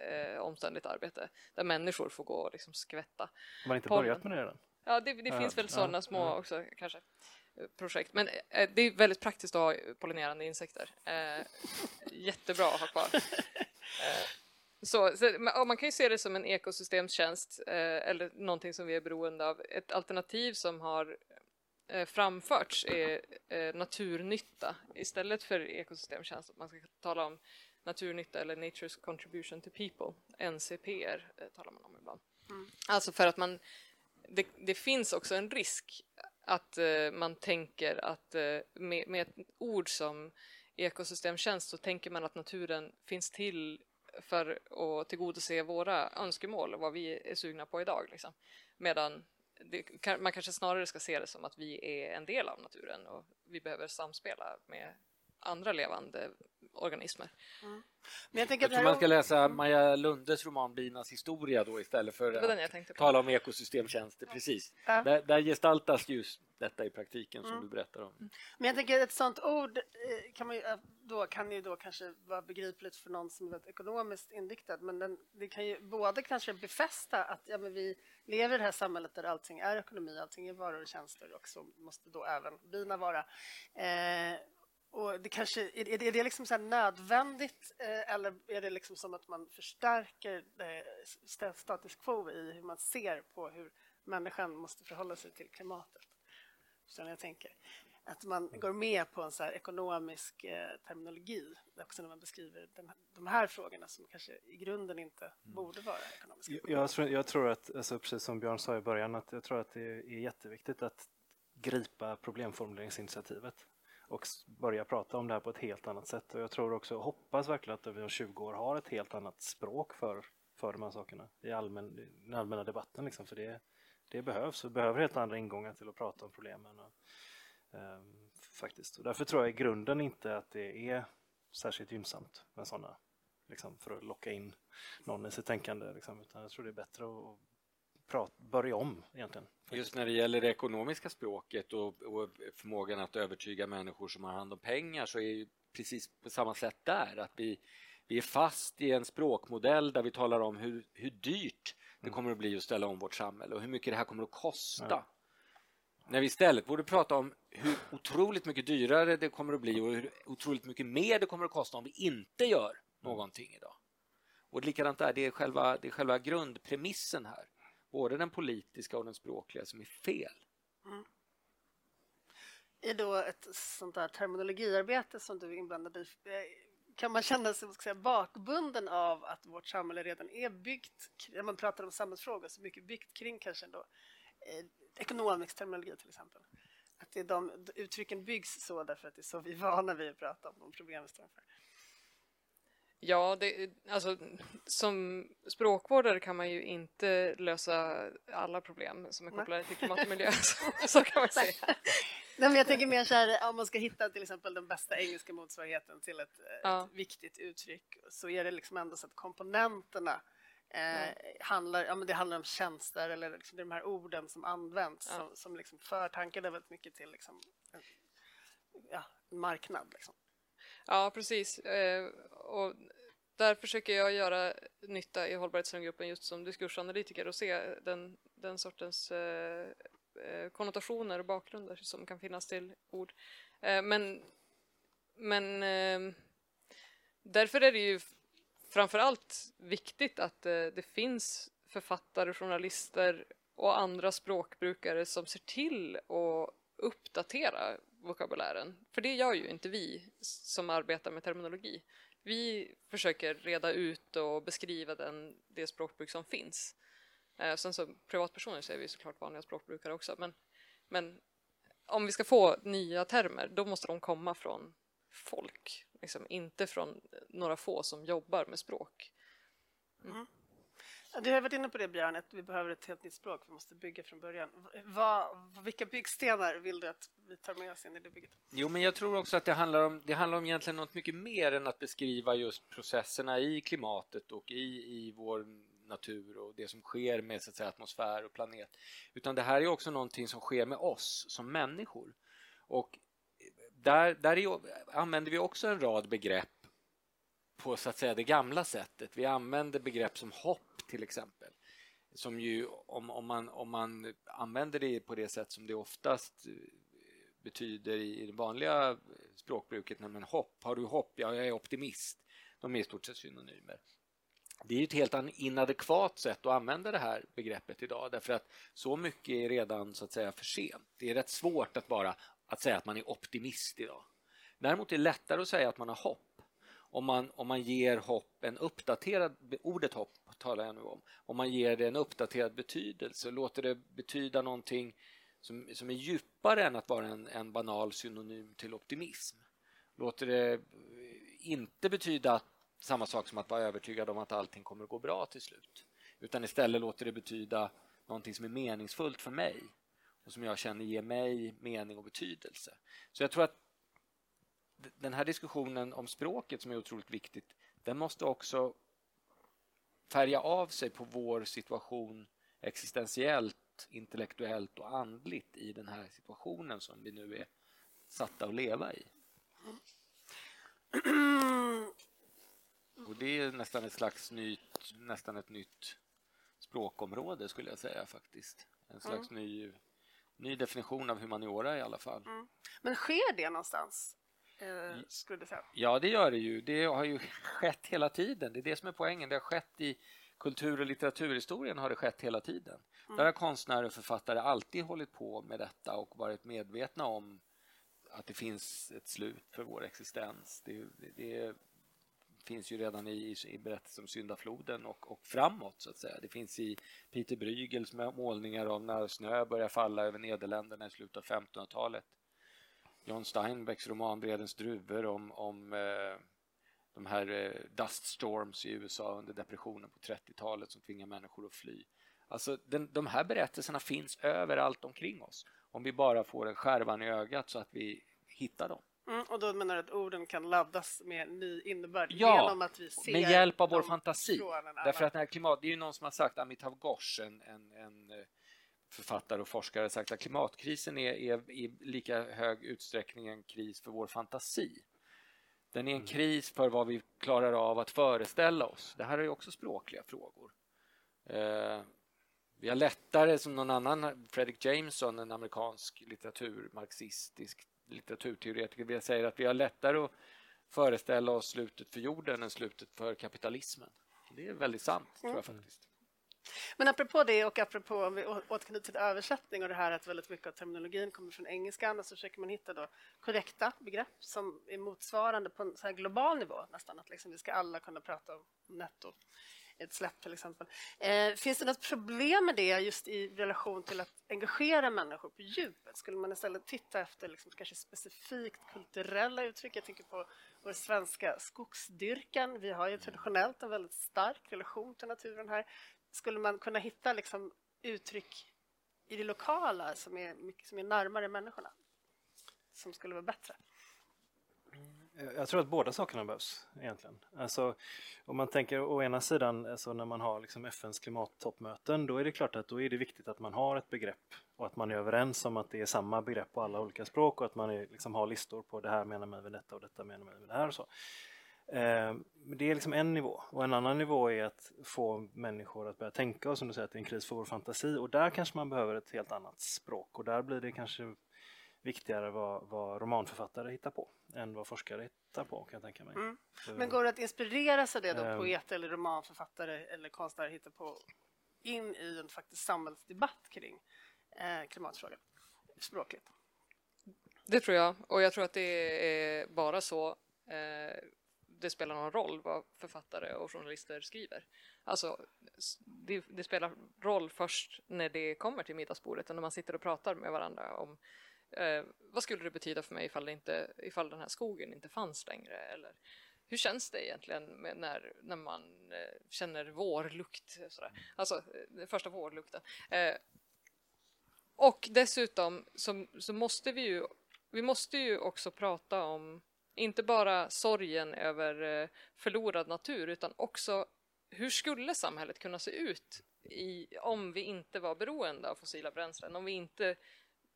eh, omständligt arbete där människor får gå och liksom skvätta. Har man inte börjat med det redan? Ja, det, det finns väl sådana små också kanske projekt. Men eh, det är väldigt praktiskt att ha pollinerande insekter. Eh, jättebra att ha kvar. Eh, så, så, man kan ju se det som en ekosystemstjänst eh, eller någonting som vi är beroende av. Ett alternativ som har eh, framförts är eh, naturnytta istället för ekosystemtjänst. Man ska tala om naturnytta eller Nature's Contribution to People, NCPR talar man om Alltså för att man, det, det finns också en risk att eh, man tänker att eh, med, med ett ord som ekosystemtjänst så tänker man att naturen finns till för att tillgodose våra önskemål och vad vi är sugna på idag. Liksom. Medan det, man kanske snarare ska se det som att vi är en del av naturen och vi behöver samspela med andra levande organismer. Men jag tänker Jag att tror man ska läsa Maja Lundes roman Binas historia då istället för att tala om ekosystemtjänster. Precis. Ja. Där, där gestaltas just detta i praktiken som du berättar om. Men jag tänker ett sånt ord eh, kan, man ju, eh, då, kan ju då kanske vara begripligt för någon som är väldigt ekonomiskt inriktad men den, det kan ju både kanske befästa att ja, men vi lever i det här samhället där allting är ekonomi, allting är varor och tjänster och så måste då även bina vara. Eh, och det kanske, är, är det- liksom så nödvändigt eh, eller är det liksom som att man förstärker eh, st- status quo i hur man ser på hur människan måste förhålla sig till klimatet? Vad jag tänker? Att man går med på en så ekonomisk eh, terminologi också när man beskriver den, de här frågorna som kanske i grunden inte borde vara ekonomiska. Jag, jag, tror, jag tror att, alltså, precis som Björn sa i början, att jag tror att det är jätteviktigt att gripa problemformuleringsinitiativet och börja prata om det här på ett helt annat sätt. Och jag tror också, hoppas verkligen att vi om 20 år har ett helt annat språk för, för de här sakerna i, allmän, i den allmänna debatten. Liksom, för det, det behövs. Vi behöver helt andra ingångar till att prata om problemen. Och, ehm, faktiskt. Och därför tror jag i grunden inte att det är särskilt gynnsamt med sådana, liksom, för att locka in någon i sitt tänkande. Liksom, utan jag tror det är bättre att, prata, börja om egentligen. Just när det gäller det ekonomiska språket och, och förmågan att övertyga människor som har hand om pengar så är ju precis på samma sätt där att vi, vi är fast i en språkmodell där vi talar om hur, hur dyrt det kommer att bli att ställa om vårt samhälle och hur mycket det här kommer att kosta. Ja. När vi istället borde prata om hur otroligt mycket dyrare det kommer att bli och hur otroligt mycket mer det kommer att kosta om vi inte gör någonting idag. Och likadant där, det är själva, det är själva grundpremissen här både den politiska och den språkliga som är fel. Mm. I då ett sånt där terminologiarbete som du är inblandad i, eh, kan man känna sig ska säga, bakbunden av att vårt samhälle redan är byggt, när man pratar om samhällsfrågor, så mycket byggt kring kanske då eh, ekonomisk terminologi till exempel. Att det är de, uttrycken byggs så därför att det är så vi är vana vid att prata om de problem vi står inför. Ja, det, alltså, som språkvårdare kan man ju inte lösa alla problem som är kopplade till klimat och miljö. Så, kan man säga. Nej, jag tänker mer så här, om man ska hitta till exempel den bästa engelska motsvarigheten till ett, Ja. ett viktigt uttryck så är det liksom ändå så att komponenterna eh, handlar, ja, men det handlar om tjänster eller liksom de här orden som används Ja. som, som liksom för tankarna väldigt mycket till liksom, en, ja, en marknad. Liksom. Ja, precis. Eh, och där försöker jag göra nytta i hållbarhetsgruppen just som diskursanalytiker och se den, den sortens eh, eh, konnotationer och bakgrunder som kan finnas till ord. Eh, men men eh, därför är det ju framförallt viktigt att eh, det finns författare, journalister och andra språkbrukare som ser till att uppdatera vokabulären. För det gör ju inte vi som arbetar med terminologi. Vi försöker reda ut och beskriva den, det språkbruk som finns. Eh, sen så privatpersoner så är vi såklart vanliga språkbrukare också, men, men om vi ska få nya termer, då måste de komma från folk, liksom, inte från några få som jobbar med språk. Mm. Ja, du har varit inne på det Björn, att vi behöver ett helt nytt språk, vi måste bygga från början. Va, vilka byggstenar vill du att vi tar med oss in i det bygget? Jo, men jag tror också att det handlar om, det handlar om egentligen något mycket mer än att beskriva just processerna i klimatet och i, i vår natur och det som sker med så att säga, atmosfär och planet. Utan det här är också någonting som sker med oss som människor. Och där, där är, använder vi också en rad begrepp på så att säga det gamla sättet. Vi använder begrepp som hopp till exempel. Som ju, om, om, man, om man använder det på det sätt som det oftast eh, betyder i, i det vanliga språkbruket, nämligen hopp. Har du hopp? Ja, jag är optimist. De är i stort sett synonymer. Det är ett helt inadekvat sätt att använda det här begreppet idag därför att så mycket är redan så att säga för sent. Det är rätt svårt att bara att säga att man är optimist idag. Däremot är det lättare att säga att man har hopp om man, om man ger hopp en uppdaterad... Ordet hopp talar jag nu om, om man ger det en uppdaterad betydelse, låter det betyda någonting som, som är djupare än att vara en, en banal synonym till optimism. Låter det inte betyda samma sak som att vara övertygad om att allting kommer att gå bra till slut. Utan istället låter det betyda någonting som är meningsfullt för mig och som jag känner ger mig mening och betydelse. Så jag tror att den här diskussionen om språket som är otroligt viktigt, den måste också färga av sig på vår situation existentiellt, intellektuellt och andligt i den här situationen som vi nu är satta att leva i. Och det är nästan ett slags nytt, nästan ett nytt språkområde skulle jag säga faktiskt. En slags mm. ny, ny definition av humaniora i alla fall. Mm. Men sker det någonstans? Eh, skulle säga. Ja, det gör det ju. Det har ju skett hela tiden. Det är det som är poängen. Det har skett i kultur och litteraturhistorien har det skett hela tiden. Mm. Där har konstnärer och författare alltid hållit på med detta och varit medvetna om att det finns ett slut för vår existens. Det, det, finns ju redan i, i berättelsen om syndafloden och, och framåt så att säga. Det finns i Peter Brygels målningar av när snö börjar falla över Nederländerna i slutet av 1500-talet. John Steinbecks roman Vredens druvor om, om eh, de här eh, dust storms i USA under depressionen på 30-talet som tvingar människor att fly. Alltså den, de här berättelserna finns överallt omkring oss om vi bara får en skärvan i ögat så att vi hittar dem. Mm, och då menar du att orden kan laddas med ny innebörd ja, genom att vi ser med hjälp av vår fantasi. Därför att när klimat, det är ju någon som har sagt, Amitav Ghosh, en, en, en eh, författare och forskare, sagt att klimatkrisen är, är i lika hög utsträckning en kris för vår fantasi. Den är en mm. kris för vad vi klarar av att föreställa oss. Det här är också språkliga frågor. Eh, vi har lättare, som någon annan, Fredrik Jameson, en amerikansk litteraturmarxistisk litteraturteoretiker, vi säger att vi har lättare att föreställa oss slutet för jorden än slutet för kapitalismen. Det är väldigt sant, tror jag mm. faktiskt. Men apropå det och apropå om vi återknyter till översättning och det här att väldigt mycket av terminologin kommer från engelskan och så försöker man hitta då korrekta begrepp som är motsvarande på en så global nivå nästan, att liksom vi ska alla kunna prata om netto ett släpp till exempel. Eh, finns det något problem med det just i relation till att engagera människor på djupet? Skulle man istället titta efter liksom, kanske specifikt kulturella uttryck? Jag tänker på vår svenska skogsdyrkan. Vi har ju traditionellt en väldigt stark relation till naturen här. Skulle man kunna hitta liksom, uttryck i det lokala som är, mycket, som är närmare människorna? Som skulle vara bättre? Mm. Jag tror att båda sakerna behövs egentligen. Alltså, om man tänker å ena sidan alltså när man har liksom FNs klimattoppmöten då är det klart att då är det viktigt att man har ett begrepp och att man är överens om att det är samma begrepp på alla olika språk och att man är, liksom har listor på det här menar man med detta och detta menar man med det här och så. Eh, det är liksom en nivå och en annan nivå är att få människor att börja tänka och som du säger att det är en kris för vår fantasi och där kanske man behöver ett helt annat språk och där blir det kanske viktigare vad, vad romanförfattare hittar på än vad forskare hittar på kan jag tänka mig. Mm. Men går det att inspireras av det då ähm, poet eller romanförfattare eller konstnärer hittar på in i en faktisk samhällsdebatt kring eh, klimatfrågan språkligt? Det tror jag och jag tror att det är bara så eh, det spelar någon roll vad författare och journalister skriver. Alltså, det, det, spelar roll först när det kommer till middagsbordet och när man sitter och pratar med varandra om Eh, vad skulle det betyda för mig ifall, det inte, ifall den här skogen inte fanns längre? Eller hur känns det egentligen när, när man eh, känner vårlukt? Sådär. Alltså, den första vårlukten. Eh, och dessutom så, så måste vi ju, vi måste ju också prata om inte bara sorgen över eh, förlorad natur utan också hur skulle samhället kunna se ut i, om vi inte var beroende av fossila bränslen, om vi inte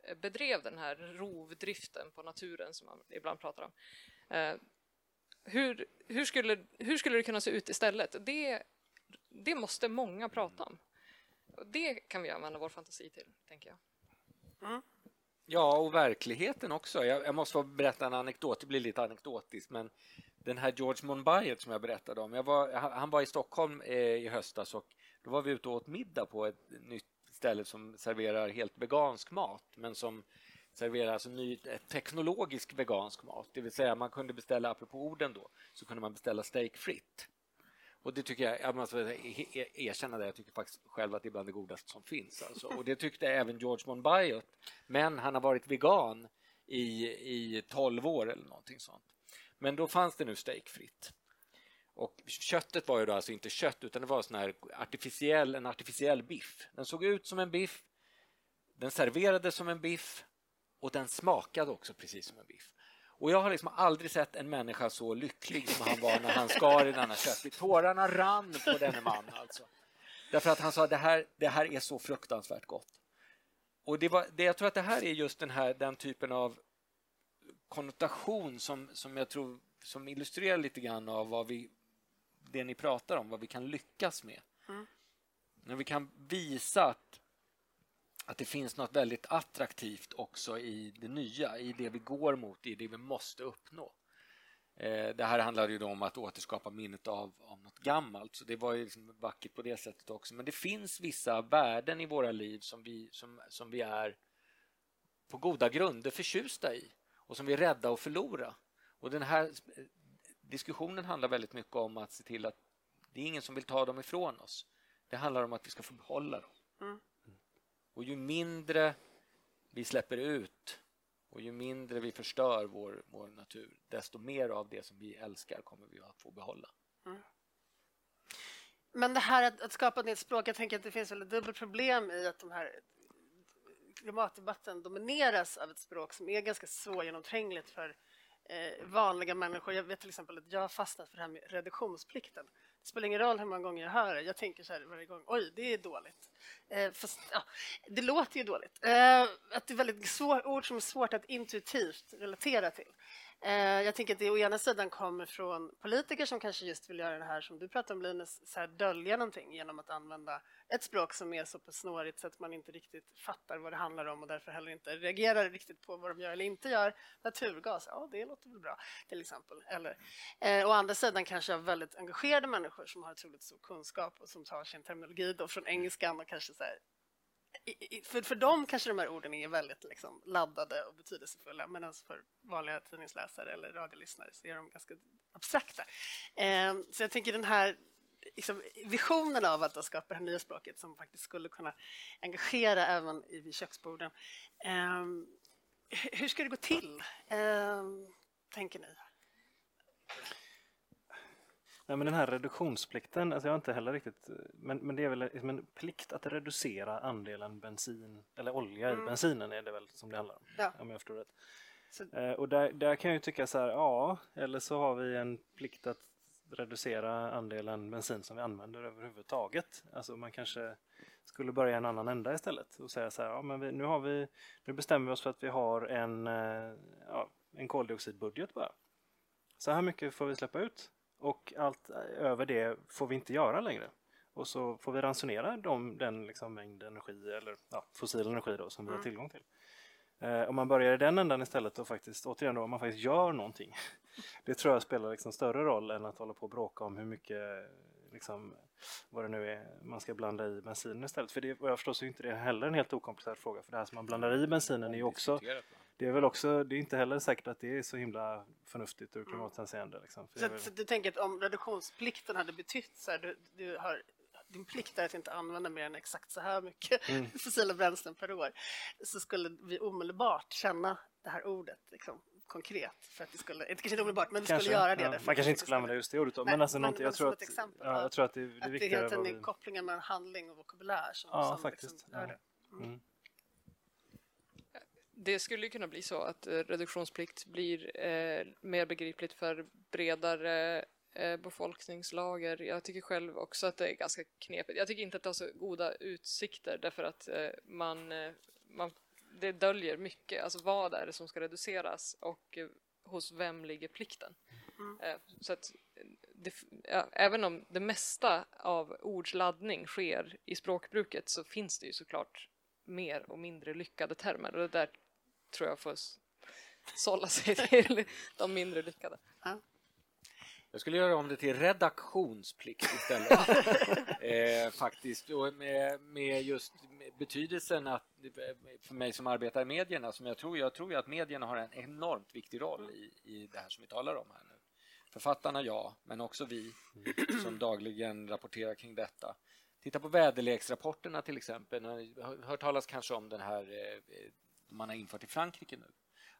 eh, bedrev den här rovdriften på naturen som man ibland pratar om. Eh, hur, hur, skulle, hur skulle det kunna se ut istället? Det, det måste många prata om. Det kan vi använda vår fantasi till, tänker jag. Mm. Ja, och verkligheten också. Jag, jag, måste få berätta en anekdot, det blir lite anekdotiskt, men den här George Monbiot som jag berättade om, jag var, han var i Stockholm eh, i höstas och då var vi ute och åt middag på ett nytt ställe som serverar helt vegansk mat men som serverar alltså ny, eh, teknologisk vegansk mat. Det vill säga man kunde beställa, apropå orden då, så kunde man beställa steak fritt. Och det tycker jag, jag måste erkänna det, jag tycker faktiskt själv att det är bland det godaste som finns. Alltså. Och det tyckte även George Monbiot. Men han har varit vegan i, i 12 år eller någonting sånt. Men då fanns det nu steakfritt. Och köttet var ju då alltså inte kött utan det var sån här artificiell, en artificiell biff. Den såg ut som en biff, den serverades som en biff och den smakade också precis som en biff. Och jag har liksom aldrig sett en människa så lycklig som han var när han skar i denna köttbit. Tårarna rann på denne man alltså. Därför att han sa det här, det här är så fruktansvärt gott. Och det var, det, jag tror att det här är just den, här, den typen av konnotation som, som jag tror som illustrerar lite grann av vad vi, det ni pratar om, vad vi kan lyckas med. Mm. När vi kan visa att, att det finns något väldigt attraktivt också i det nya, i det vi går mot, i det vi måste uppnå. Eh, det här handlade ju om att återskapa minnet av, av något gammalt, så det var ju liksom vackert på det sättet också. Men det finns vissa värden i våra liv som vi, som, som vi är på goda grunder förtjusta i och som vi är rädda att förlora. Och den här eh, diskussionen handlar väldigt mycket om att se till att det är ingen som vill ta dem ifrån oss. Det handlar om att vi ska få behålla dem. Mm. Och ju mindre vi släpper ut och ju mindre vi förstör vår, vår natur, desto mer av det som vi älskar kommer vi att få behålla. Mm. Men det här att, att skapa ett nytt språk, jag tänker att det finns väl ett dubbelt problem i att de här klimatdebatten domineras av ett språk som är ganska svårgenomträngligt för eh, vanliga människor. Jag vet till exempel att jag har fastnat för det här med reduktionsplikten. Det spelar ingen roll hur många gånger jag hör det. Jag tänker så här varje gång, oj, det är dåligt. Eh, fast, ja, det låter ju dåligt. Eh, att det är väldigt svår, ord som är svårt att intuitivt relatera till. Eh, jag tänker att det å ena sidan kommer från politiker som kanske just vill göra det här som du pratar om Linus, så här, dölja någonting genom att använda ett språk som är så pass snårigt så att man inte riktigt fattar vad det handlar om och därför heller inte reagerar riktigt på vad de gör eller inte gör. Naturgas, ja det låter väl bra till exempel. Eller, eh, å andra sidan kanske av väldigt engagerade människor som har otroligt stor kunskap och som tar sin terminologi då från engelskan och kanske så här, för, för dem kanske de här orden är väldigt liksom, laddade och betydelsefulla medan alltså för vanliga tidningsläsare eller radiolyssnare så är de ganska abstrakta. Eh, så jag tänker den här liksom, visionen av att skapa det här nya språket som faktiskt skulle kunna engagera även vid köksborden. Eh, hur ska det gå till, eh, tänker ni? Nej, men den här reduktionsplikten, alltså jag har inte heller riktigt, men, men det är väl liksom en plikt att reducera andelen bensin eller olja mm. i bensinen är det väl som det handlar om, ja. om jag förstår rätt. Eh, och där, där kan jag ju tycka så här, ja, eller så har vi en plikt att reducera andelen bensin som vi använder överhuvudtaget. Alltså man kanske skulle börja en annan ända istället och säga så här, ja men vi, nu, har vi, nu bestämmer vi oss för att vi har en, eh, ja, en koldioxidbudget bara. Så här mycket får vi släppa ut och allt över det får vi inte göra längre. Och så får vi ransonera dem, den liksom mängd energi eller ja, fossil energi då, som vi har mm. tillgång till. Eh, om man börjar i den ändan istället och faktiskt, återigen då, om man faktiskt gör någonting. Det tror jag spelar liksom större roll än att hålla på och bråka om hur mycket liksom, vad det nu är man ska blanda i bensinen istället. För det, vad jag förstår så är inte det heller en helt okomplicerad fråga. För det här som man blandar i bensinen är ju också det är väl också, det är inte heller säkert att det är så himla förnuftigt ur mm. klimathänseende. Liksom. Så, väl... så, du tänker att om reduktionsplikten hade betytt så här, du, du har din plikt är att inte använda mer än exakt så här mycket mm. fossila bränslen per år, så skulle vi omedelbart känna det här ordet liksom, konkret. För att det skulle, inte kanske omedelbart, men vi skulle göra det. Ja, man kanske inte skulle använda just det ordet då, men, alltså men, jag, tror att, exempel, ja, jag tror att det, det är viktigare. Att det är helt kopplingen mellan handling och vokabulär som, ja, som faktiskt. Liksom ja. det. Mm. Mm det skulle kunna bli så att eh, reduktionsplikt blir eh, mer begripligt för bredare eh, befolkningslager. Jag tycker själv också att det är ganska knepigt. Jag tycker inte att det har så goda utsikter därför att eh, man, eh, man, det döljer mycket. Alltså vad är det som ska reduceras och eh, hos vem ligger plikten? Mm. så att det, ja, även om det mesta av ords laddning sker i språkbruket så finns det ju såklart mer och mindre lyckade termer och det där tror jag får sålla sig till de mindre lyckade. Ja. Jag skulle göra om det till redaktionsplikt istället. eh, faktiskt, och med, med just betydelsen att för mig som arbetar i medierna, som jag tror, jag tror att medierna har en enormt viktig roll i, i det här som vi talar om här nu. Författarna ja, men också vi som dagligen rapporterar kring detta. Titta på väderleksrapporterna till exempel. Ni har hört talas kanske om den här eh, man har infört i Frankrike nu.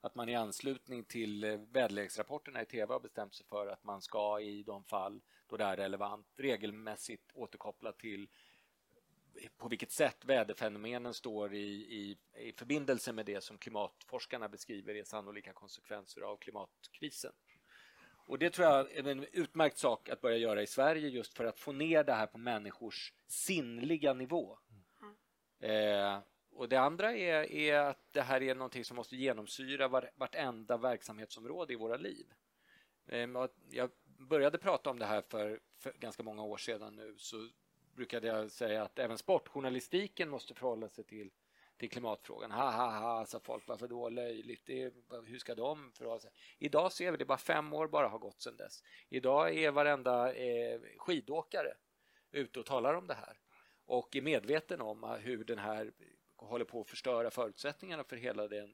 Att man i anslutning till eh, väderleksrapporterna i tv har bestämt sig för att man ska i de fall då det är relevant regelmässigt återkoppla till på vilket sätt väderfenomenen står i, i, i förbindelse med det som klimatforskarna beskriver är sannolika konsekvenser av klimatkrisen. Och Det tror jag är en utmärkt sak att börja göra i Sverige just för att få ner det här på människors sinnliga nivå. Eh, och Det andra är, är, att det här är någonting som måste genomsyra var, vartenda verksamhetsområde i våra liv. Ehm, jag började prata om det här för, för ganska många år sedan nu så brukade jag säga att även sportjournalistiken måste förhålla sig till, till klimatfrågan. Ha, ha, ha, sa folk, varför då löjligt? Det, hur ska de förhålla sig? Idag ser vi det, bara fem år bara har gått sedan dess. Idag är varenda eh, skidåkare ute och talar om det här och är medveten om hur den här håller på att förstöra förutsättningarna för hela den,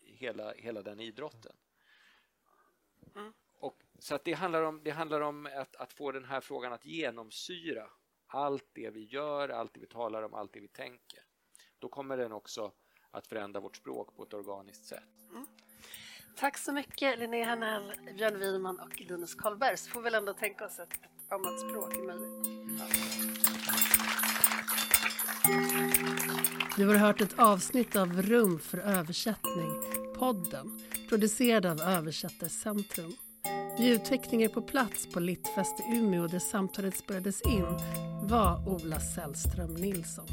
hela, hela den idrotten. Mm. Och, så att det handlar om, det handlar om att, att få den här frågan att genomsyra allt det vi gör, allt det vi talar om, allt det vi tänker. Då kommer den också att förändra vårt språk på ett organiskt sätt. Mm. Tack så mycket Linnea Hanell, Björn Wiman och Linus Karlberg. Så får vi väl ändå tänka oss ett, ett annat språk är möjligt. Du har hört ett avsnitt av Rum för översättning, podden, producerad av Översättarcentrum. Ljudtekniker på plats på Littfest i Umeå där samtalet spelades in var Ola Sällström Nilsson.